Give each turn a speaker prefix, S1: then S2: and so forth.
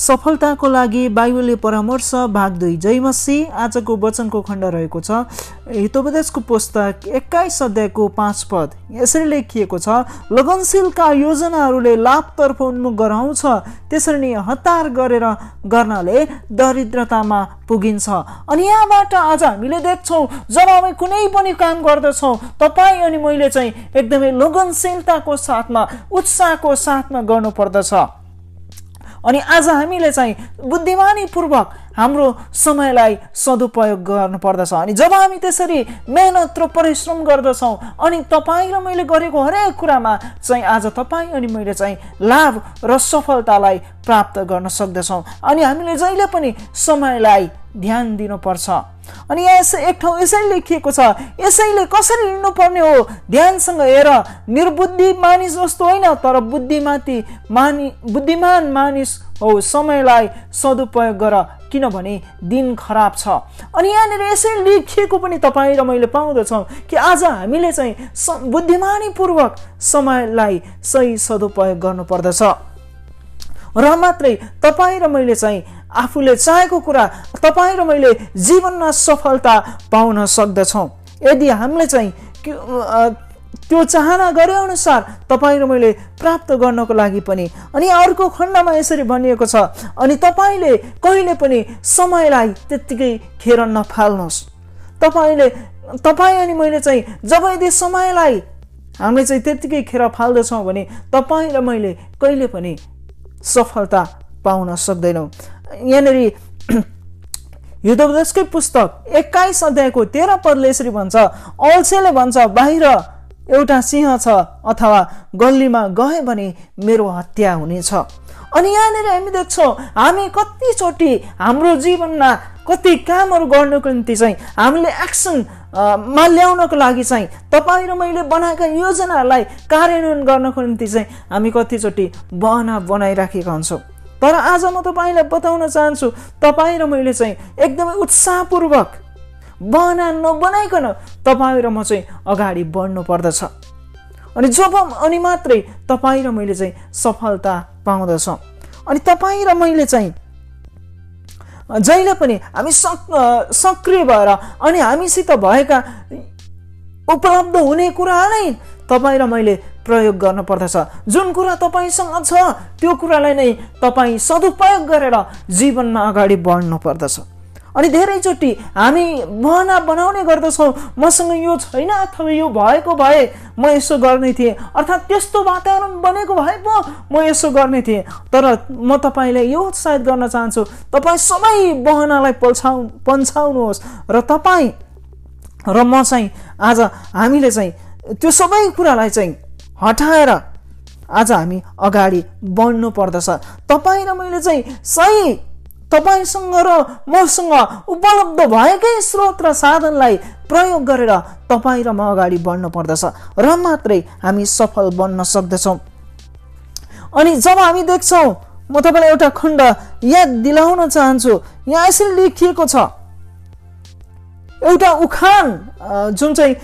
S1: सफलताको लागि बाइबलले परामर्श भाग दुई जयमसी आजको वचनको खण्ड रहेको छ। हितोपदेशको पुस्तक एक्काइस अध्यायको पाँच पद यसरी लेखिएको छ लगनशीलका योजनाहरूले लाभतर्फ उन्मुख गराउँछ त्यसरी नै हतार गरेर गर्नाले दरिद्रतामा पुगिन्छ। अनि यहाँबाट आज हामीले देख्छौँ जब हामी कुनै पनि काम गर्दछौँ तपाईँ अनि मैले चाहिँ एकदमै लगनशीलताको साथमा उत्साहको साथमा गर्नुपर्दछ। अनि आज हामीले चाहिँ बुद्धिमानीपूर्वक हाम्रो समयलाई सदुपयोग गर्नुपर्दछ। अनि जब हामी त्यसरी मेहनत र परिश्रम गर्दछौँ अनि तपाईँ र मैले गरेको हरेक कुरामा चाहिँ आज तपाईँ अनि मैले चाहिँ लाभ र सफलतालाई प्राप्त गर्न सक्दछौँ। अनि हामीले जहिले पनि समयलाई ध्यान दिनुपर्छ। अनि यसै एक ठाउँ यसै लेखिएको छ यसैले कसरी लिनुपर्ने हो? ध्यानसँग हेर निर्बुद्धि मानिस जस्तो होइन तर बुद्धिमाथि मानि बुद्धिमान मानिस हो समयलाई सदुपयोग गर किनभने दिन खराब छ। अनि यहाँनिर यसै लेखिएको पनि तपाईँ र मैले पाउँदछौँ कि आज हामीले चाहिँ बुद्धिमानीपूर्वक समयलाई सही सदुपयोग गर्नुपर्दछ। र मात्रै तपाईँ र मैले चाहिँ आफूले चाहेको कुरा तपाईँ र मैले जीवनमा सफलता पाउन सक्दछौँ। यदि हामीले चाहिँ त्यो चाहना गरे अनुसार तपाईँ र मैले प्राप्त गर्नको लागि पनि अनि अर्को खण्डमा यसरी भनिएको छ अनि तपाईँले कहिले पनि समयलाई त्यत्तिकै खेर नफाल्नुहोस्। तपाईँले तपाईँ अनि मैले चाहिँ जब यदि समयलाई हामीले चाहिँ त्यत्तिकै खेर फाल्दछौँ भने तपाईँ र मैले कहिले पनि सफलता पाउन सक्दैनौँ। यहाँनिर युद्धोपदेशकै पुस्तक एक्काइस अध्यायको तेह्र पदले यसरी भन्छ अल्छेले भन्छ बाहिर एउटा सिंह छ अथवा गल्लीमा गए भने मेरो हत्या हुनेछ। अनि यहाँनिर हामी देख्छौँ हामी कतिचोटि हाम्रो जीवनमा कति कामहरू गर्नको निम्ति चाहिँ हामीले एक्सनमा ल्याउनको लागि चाहिँ तपाईँ र मैले बनाएका योजनाहरूलाई कार्यान्वयन गर्नको निम्ति चाहिँ हामी कतिचोटि बहना बनाइराखेका हुन्छौँ। तर आज म तपाईँलाई बताउन चाहन्छु तपाईँ र मैले चाहिँ एकदमै उत्साहपूर्वक बहना नबनाइकन तपाईँ र म चाहिँ अगाडि बढ्नु पर्दछ। अनि जब अनि मात्रै तपाईँ र मैले चाहिँ सफलता पाउँदछौँ अनि तपाईँ र मैले चाहिँ जहिले पनि हामी सक सक्रिय भएर अनि हामीसित भएका उपलब्ध हुने कुरा नै तपाईँ र मैले प्रयोग गर्नुपर्दछ। जुन कुरा तपाईँसँग छ त्यो कुरालाई नै तपाईँ सदुपयोग गरेर जीवनमा अगाडि बढ्नु पर्दछ अनि धेरैचोटि हामी बहना बनाउने गर्दछौँ। मसँग यो छैन अथवा यो भएको भए म यसो गर्ने थिएँ। अर्थात् त्यस्तो वातावरण बनेको भए पो म यसो गर्ने थिएँ। तर म तपाईँलाई यो उत्साहित गर्न चाहन्छु तपाईँ सबै बहनालाई पल्छाउ पन्छाउनुहोस् र तपाईँ र म चाहिँ आज हामीले चाहिँ त्यो सबै कुरालाई चाहिँ हटाएर आज हामी अगाडि बढ्नु पर्दछ। तपाईँ र मैले चाहिँ सही तपाईँसँग र मसँग उपलब्ध भएकै स्रोत र साधनलाई प्रयोग गरेर तपाईँ र म अगाडि बढ्नु पर्दछ र मात्रै हामी सफल बन्न सक्दछौँ। अनि जब हामी देख्छौँ म तपाईँलाई एउटा खण्ड याद दिलाउन चाहन्छु। यहाँ यसरी लेखिएको छ। एउटा उखान जुन चाहिँ